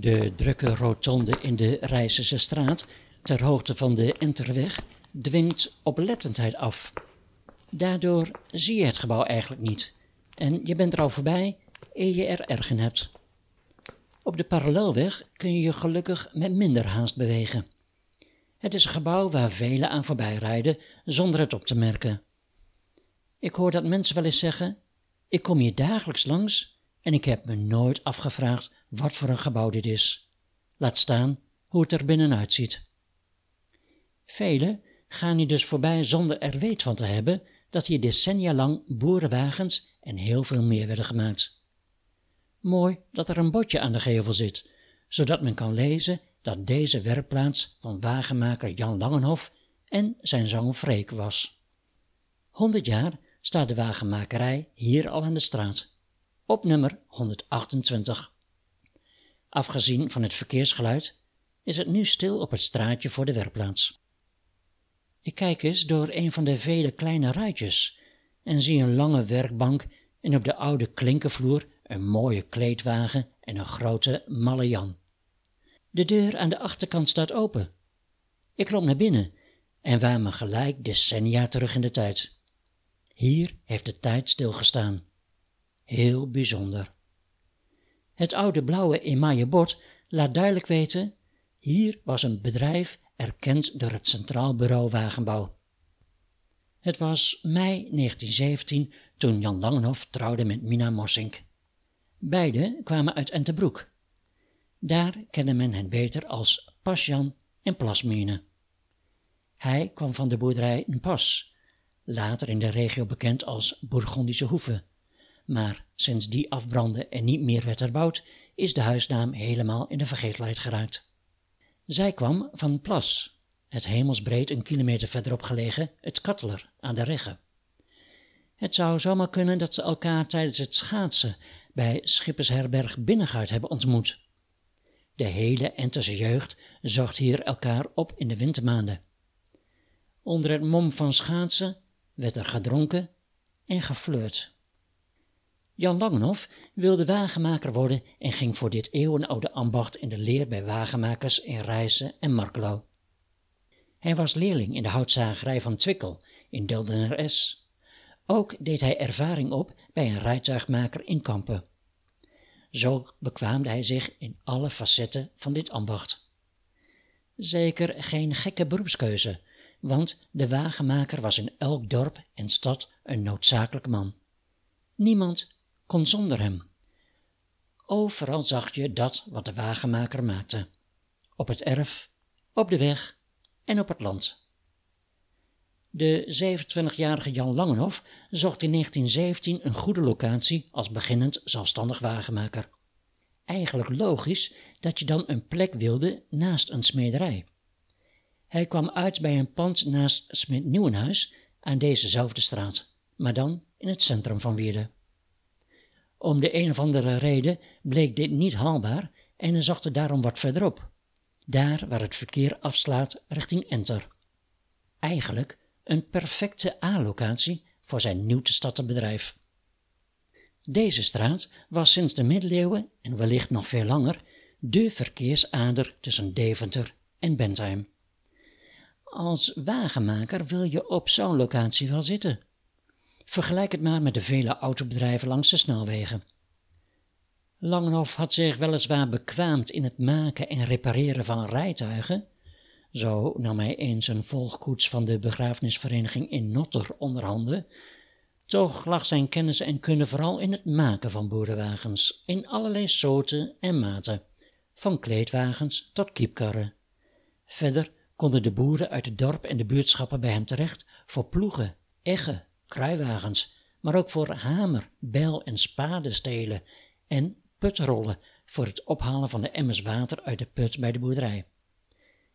De drukke rotonde in de Rijssense straat, ter hoogte van de Enterweg, dwingt oplettendheid af. Daardoor zie je het gebouw eigenlijk niet en je bent er al voorbij eer je er erg in hebt. Op de parallelweg kun je je gelukkig met minder haast bewegen. Het is een gebouw waar velen aan voorbij rijden zonder het op te merken. Ik hoor dat mensen wel eens zeggen: Ik kom hier dagelijks langs en ik heb me nooit afgevraagd wat voor een gebouw dit is. Laat staan hoe het er binnenuit ziet. Velen gaan hier dus voorbij zonder er weet van te hebben dat hier decennia lang boerenwagens en heel veel meer werden gemaakt. Mooi dat er een bordje aan de gevel zit, zodat men kan lezen dat deze werkplaats van wagenmaker Jan Langenhof en zijn zoon Freek was. Honderd jaar staat de wagenmakerij hier al aan de straat, op nummer 128. Afgezien van het verkeersgeluid is het nu stil op het straatje voor de werkplaats. Ik kijk eens door een van de vele kleine ruitjes en zie een lange werkbank en op de oude klinkervloer een mooie kleedwagen en een grote malle Jan. De deur aan de achterkant staat open. Ik loop naar binnen en waar me gelijk decennia terug in de tijd. Hier heeft de tijd stilgestaan. Heel bijzonder. Het oude blauwe emaille bord laat duidelijk weten: hier was een bedrijf erkend door het Centraal Bureau Wagenbouw. Het was mei 1917 toen Jan Langenhof trouwde met Mina Mossink. Beiden kwamen uit Entebroek. Daar kende men hen beter als Pasjan en Plasmine. Hij kwam van de boerderij Pas, later in de regio bekend als Bourgondische Hoeve. Maar sinds die afbrandde en niet meer werd herbouwd, is de huisnaam helemaal in de vergetelheid geraakt. Zij kwam van Plas, het hemelsbreed een kilometer verderop gelegen, het Katteler aan de Regge. Het zou zomaar kunnen dat ze elkaar tijdens het schaatsen bij Schippersherberg Binnengaard hebben ontmoet. De hele Enterse jeugd zocht hier elkaar op in de wintermaanden. Onder het mom van schaatsen werd er gedronken en geflirt. Jan Langenhof wilde wagenmaker worden en ging voor dit eeuwenoude ambacht in de leer bij wagenmakers in Rijssen en Markelo. Hij was leerling in de houtzagerij van Twikkel in Deldener S. Ook deed hij ervaring op bij een rijtuigmaker in Kampen. Zo bekwaamde hij zich in alle facetten van dit ambacht. Zeker geen gekke beroepskeuze, want de wagenmaker was in elk dorp en stad een noodzakelijk man. Niemand kon zonder hem. Overal zag je dat wat de wagenmaker maakte. Op het erf, op de weg en op het land. De 27-jarige Jan Langenhof zocht in 1917 een goede locatie als beginnend zelfstandig wagenmaker. Eigenlijk logisch dat je dan een plek wilde naast een smederij. Hij kwam uit bij een pand naast Smit Nieuwenhuis aan dezezelfde straat, maar dan in het centrum van Wierde. Om de een of andere reden bleek dit niet haalbaar en hij zocht er daarom wat verderop, daar waar het verkeer afslaat richting Enter. Eigenlijk een perfecte A-locatie voor zijn nieuw te starten bedrijf. Deze straat was sinds de middeleeuwen en wellicht nog veel langer de verkeersader tussen Deventer en Bentheim. Als wagenmaker wil je op zo'n locatie wel zitten. Vergelijk het maar met de vele autobedrijven langs de snelwegen. Langenhof had zich weliswaar bekwaamd in het maken en repareren van rijtuigen. Zo nam hij eens een volgkoets van de begrafenisvereniging in Notter onder handen. Toch lag zijn kennis en kunde vooral in het maken van boerenwagens, in allerlei soorten en maten, van kleedwagens tot kiepkarren. Verder konden de boeren uit het dorp en de buurtschappen bij hem terecht voor ploegen, eggen, kruiwagens, maar ook voor hamer, bijl en spadestelen en putrollen voor het ophalen van de emmers water uit de put bij de boerderij.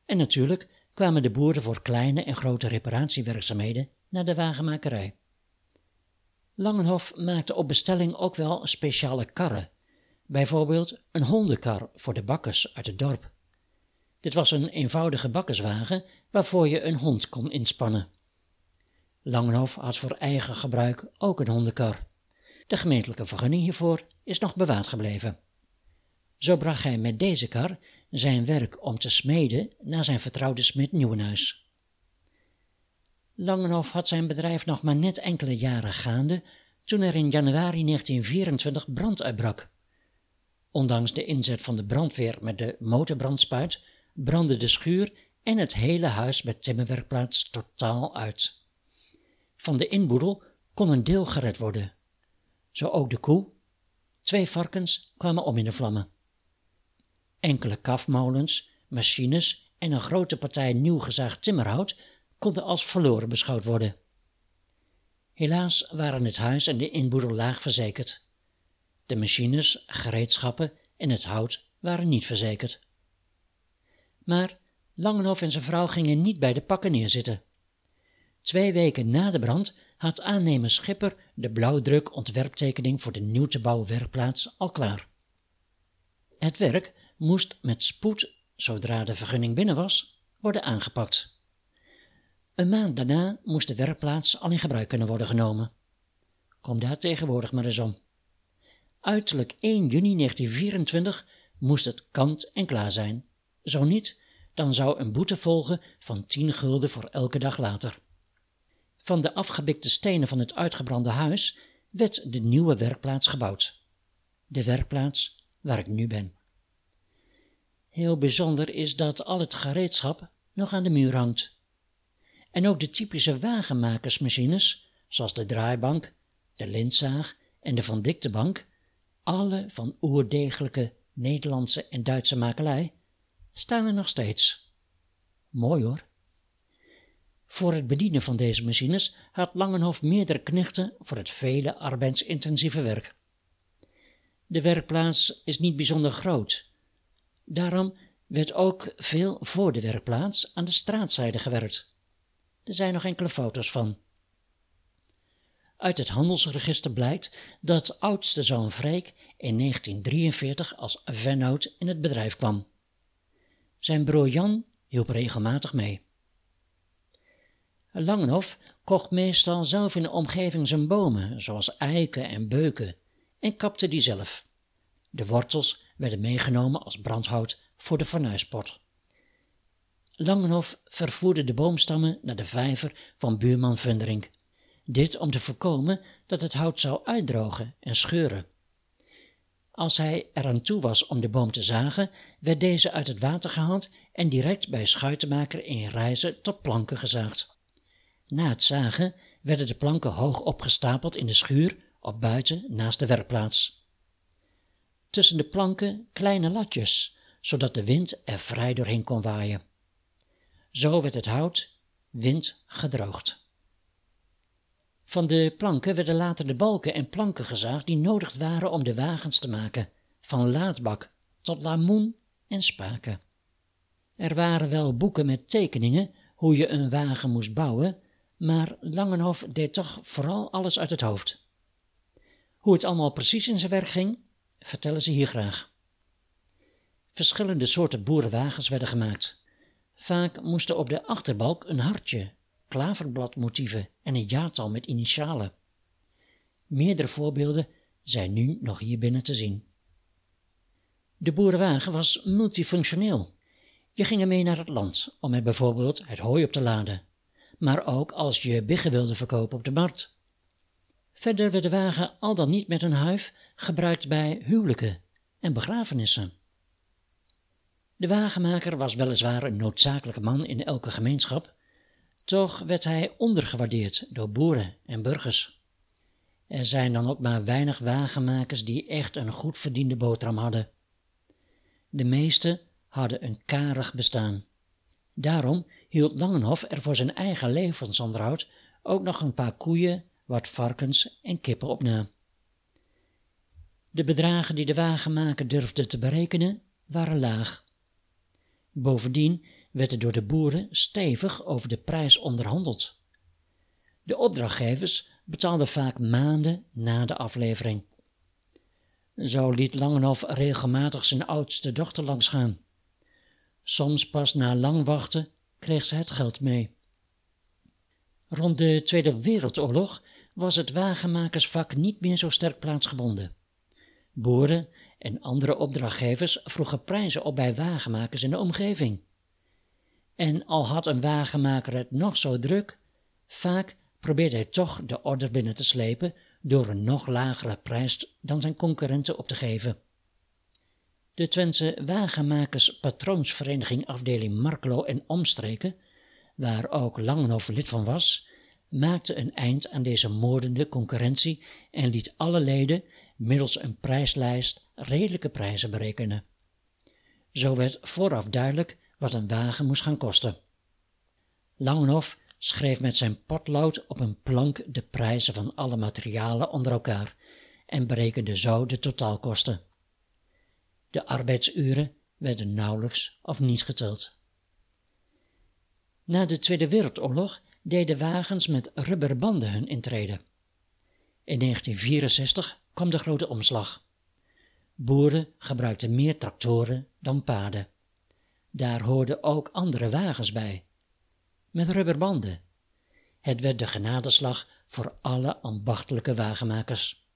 En natuurlijk kwamen de boeren voor kleine en grote reparatiewerkzaamheden naar de wagenmakerij. Langenhof maakte op bestelling ook wel speciale karren, bijvoorbeeld een hondenkar voor de bakkers uit het dorp. Dit was een eenvoudige bakkerswagen waarvoor je een hond kon inspannen. Langenhof had voor eigen gebruik ook een hondenkar. De gemeentelijke vergunning hiervoor is nog bewaard gebleven. Zo bracht hij met deze kar zijn werk om te smeden naar zijn vertrouwde smid Nieuwenhuis. Langenhof had zijn bedrijf nog maar net enkele jaren gaande toen er in januari 1924 brand uitbrak. Ondanks de inzet van de brandweer met de motorbrandspuit brandde de schuur en het hele huis met timmerwerkplaats totaal uit. Van de inboedel kon een deel gered worden. Zo ook de koe. Twee varkens kwamen om in de vlammen. Enkele kafmolens, machines en een grote partij nieuw gezaagd timmerhout konden als verloren beschouwd worden. Helaas waren het huis en de inboedel laag verzekerd. De machines, gereedschappen en het hout waren niet verzekerd. Maar Langenhof en zijn vrouw gingen niet bij de pakken neerzitten. Twee weken na de brand had aannemer Schipper de blauwdruk ontwerptekening voor de nieuw te bouwen werkplaats al klaar. Het werk moest met spoed, zodra de vergunning binnen was, worden aangepakt. Een maand daarna moest de werkplaats al in gebruik kunnen worden genomen. Kom daar tegenwoordig maar eens om. Uiterlijk 1 juni 1924 moest het kant en klaar zijn. Zo niet, dan zou een boete volgen van 10 gulden voor elke dag later. Van de afgebikte stenen van het uitgebrande huis werd de nieuwe werkplaats gebouwd. De werkplaats waar ik nu ben. Heel bijzonder is dat al het gereedschap nog aan de muur hangt. En ook de typische wagenmakersmachines, zoals de draaibank, de lintzaag en de van diktebank, alle van oerdegelijke Nederlandse en Duitse makelij, staan er nog steeds. Mooi hoor. Voor het bedienen van deze machines had Langenhof meerdere knechten voor het vele arbeidsintensieve werk. De werkplaats is niet bijzonder groot. Daarom werd ook veel voor de werkplaats aan de straatzijde gewerkt. Er zijn nog enkele foto's van. Uit het handelsregister blijkt dat oudste zoon Freek in 1943 als vennoot in het bedrijf kwam. Zijn broer Jan hielp regelmatig mee. Langenhof kocht meestal zelf in de omgeving zijn bomen, zoals eiken en beuken, en kapte die zelf. De wortels werden meegenomen als brandhout voor de fornuispot. Langenhof vervoerde de boomstammen naar de vijver van buurman Vundering. Dit om te voorkomen dat het hout zou uitdrogen en scheuren. Als hij eraan toe was om de boom te zagen, werd deze uit het water gehaald en direct bij schuitenmaker in reizen tot planken gezaagd. Na het zagen werden de planken hoog opgestapeld in de schuur op buiten naast de werkplaats. Tussen de planken kleine latjes, zodat de wind er vrij doorheen kon waaien. Zo werd het hout, wind gedroogd. Van de planken werden later de balken en planken gezaagd die nodig waren om de wagens te maken, van laadbak tot lamoen en spaken. Er waren wel boeken met tekeningen hoe je een wagen moest bouwen, maar Langenhof deed toch vooral alles uit het hoofd. Hoe het allemaal precies in zijn werk ging, vertellen ze hier graag. Verschillende soorten boerenwagens werden gemaakt. Vaak moesten op de achterbalk een hartje, klaverbladmotieven en een jaartal met initialen. Meerdere voorbeelden zijn nu nog hier binnen te zien. De boerenwagen was multifunctioneel. Je ging ermee naar het land om er bijvoorbeeld het hooi op te laden, maar ook als je biggen wilde verkopen op de markt. Verder werd de wagen al dan niet met een huif gebruikt bij huwelijken en begrafenissen. De wagenmaker was weliswaar een noodzakelijke man in elke gemeenschap, toch werd hij ondergewaardeerd door boeren en burgers. Er zijn dan ook maar weinig wagenmakers die echt een goed verdiende boterham hadden. De meeste hadden een karig bestaan. Daarom hield Langenhof er voor zijn eigen levensonderhoud ook nog een paar koeien, wat varkens en kippen op na. De bedragen die de wagenmaker durfde te berekenen waren laag. Bovendien werd er door de boeren stevig over de prijs onderhandeld. De opdrachtgevers betaalden vaak maanden na de aflevering. Zo liet Langenhof regelmatig zijn oudste dochter langsgaan. Soms pas na lang wachten kreeg ze het geld mee. Rond de Tweede Wereldoorlog was het wagenmakersvak niet meer zo sterk plaatsgebonden. Boeren en andere opdrachtgevers vroegen prijzen op bij wagenmakers in de omgeving. En al had een wagenmaker het nog zo druk, vaak probeerde hij toch de order binnen te slepen door een nog lagere prijs dan zijn concurrenten op te geven. De Twentse Wagenmakers Patroonsvereniging afdeling Markelo en omstreken, waar ook Langenhof lid van was, maakte een eind aan deze moordende concurrentie en liet alle leden middels een prijslijst redelijke prijzen berekenen. Zo werd vooraf duidelijk wat een wagen moest gaan kosten. Langenhof schreef met zijn potlood op een plank de prijzen van alle materialen onder elkaar en berekende zo de totaalkosten. De arbeidsuren werden nauwelijks of niet geteld. Na de Tweede Wereldoorlog deden wagens met rubberbanden hun intrede. In 1964 kwam de grote omslag. Boeren gebruikten meer tractoren dan paarden. Daar hoorden ook andere wagens bij, met rubberbanden. Het werd de genadeslag voor alle ambachtelijke wagenmakers.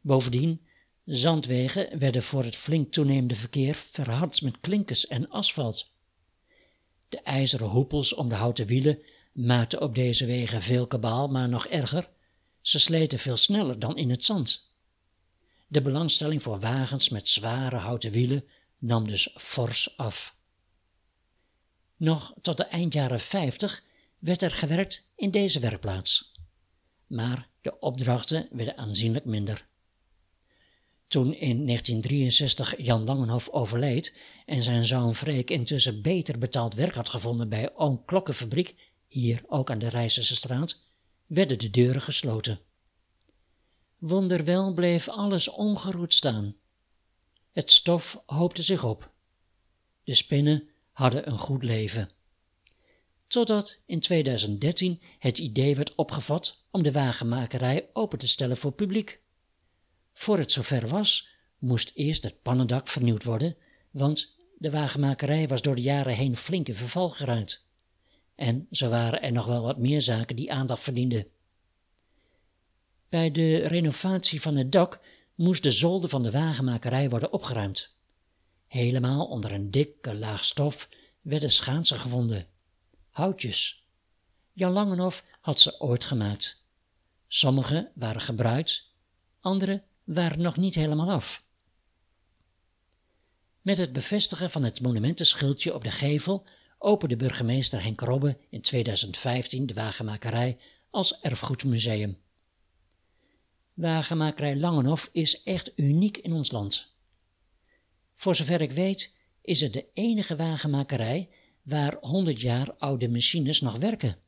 Bovendien, zandwegen werden voor het flink toenemende verkeer verhard met klinkers en asfalt. De ijzeren hoepels om de houten wielen maakten op deze wegen veel kabaal, maar nog erger, ze sleten veel sneller dan in het zand. De belangstelling voor wagens met zware houten wielen nam dus fors af. Nog tot de eind jaren 50 werd er gewerkt in deze werkplaats. Maar de opdrachten werden aanzienlijk minder. Toen in 1963 Jan Langenhof overleed en zijn zoon Freek intussen beter betaald werk had gevonden bij Oom Klokkenfabriek, hier ook aan de Rijssense straat, werden de deuren gesloten. Wonderwel bleef alles ongeroerd staan. Het stof hoopte zich op. De spinnen hadden een goed leven. Totdat in 2013 het idee werd opgevat om de wagenmakerij open te stellen voor publiek. Voor het zover was, moest eerst het pannendak vernieuwd worden, want de wagenmakerij was door de jaren heen flink in verval geraakt. En zo waren er nog wel wat meer zaken die aandacht verdienden. Bij de renovatie van het dak moest de zolder van de wagenmakerij worden opgeruimd. Helemaal onder een dikke laag stof werden schaatsen gevonden. Houtjes. Jan Langenhof had ze ooit gemaakt. Sommige waren gebruikt, andere waren nog niet helemaal af. Met het bevestigen van het monumentenschildje op de gevel opende burgemeester Henk Robbe in 2015 de wagenmakerij als erfgoedmuseum. Wagenmakerij Langenhof is echt uniek in ons land. Voor zover ik weet is het de enige wagenmakerij waar 100 jaar oude machines nog werken.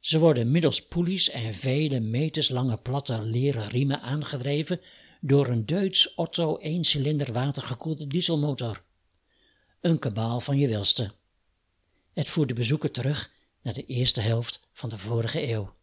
Ze worden middels poelies en vele meters lange platte leren riemen aangedreven door een Duits Otto 1-cilinder watergekoelde dieselmotor. Een kabaal van je welste. Het voert de bezoeker terug naar de eerste helft van de vorige eeuw.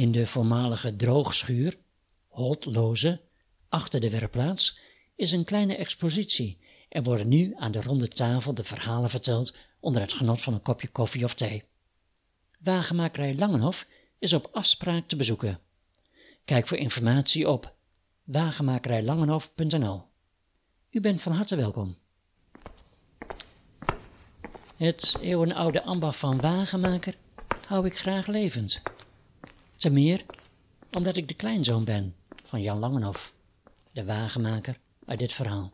In de voormalige droogschuur, Holtloze, achter de werkplaats, is een kleine expositie en worden nu aan de ronde tafel de verhalen verteld onder het genot van een kopje koffie of thee. Wagenmakerij Langenhof is op afspraak te bezoeken. Kijk voor informatie op wagenmakerijlangenhof.nl. U bent van harte welkom. Het eeuwenoude ambacht van wagenmaker hou ik graag levend. Ten meer omdat ik de kleinzoon ben van Jan Langenhof, de wagenmaker uit dit verhaal.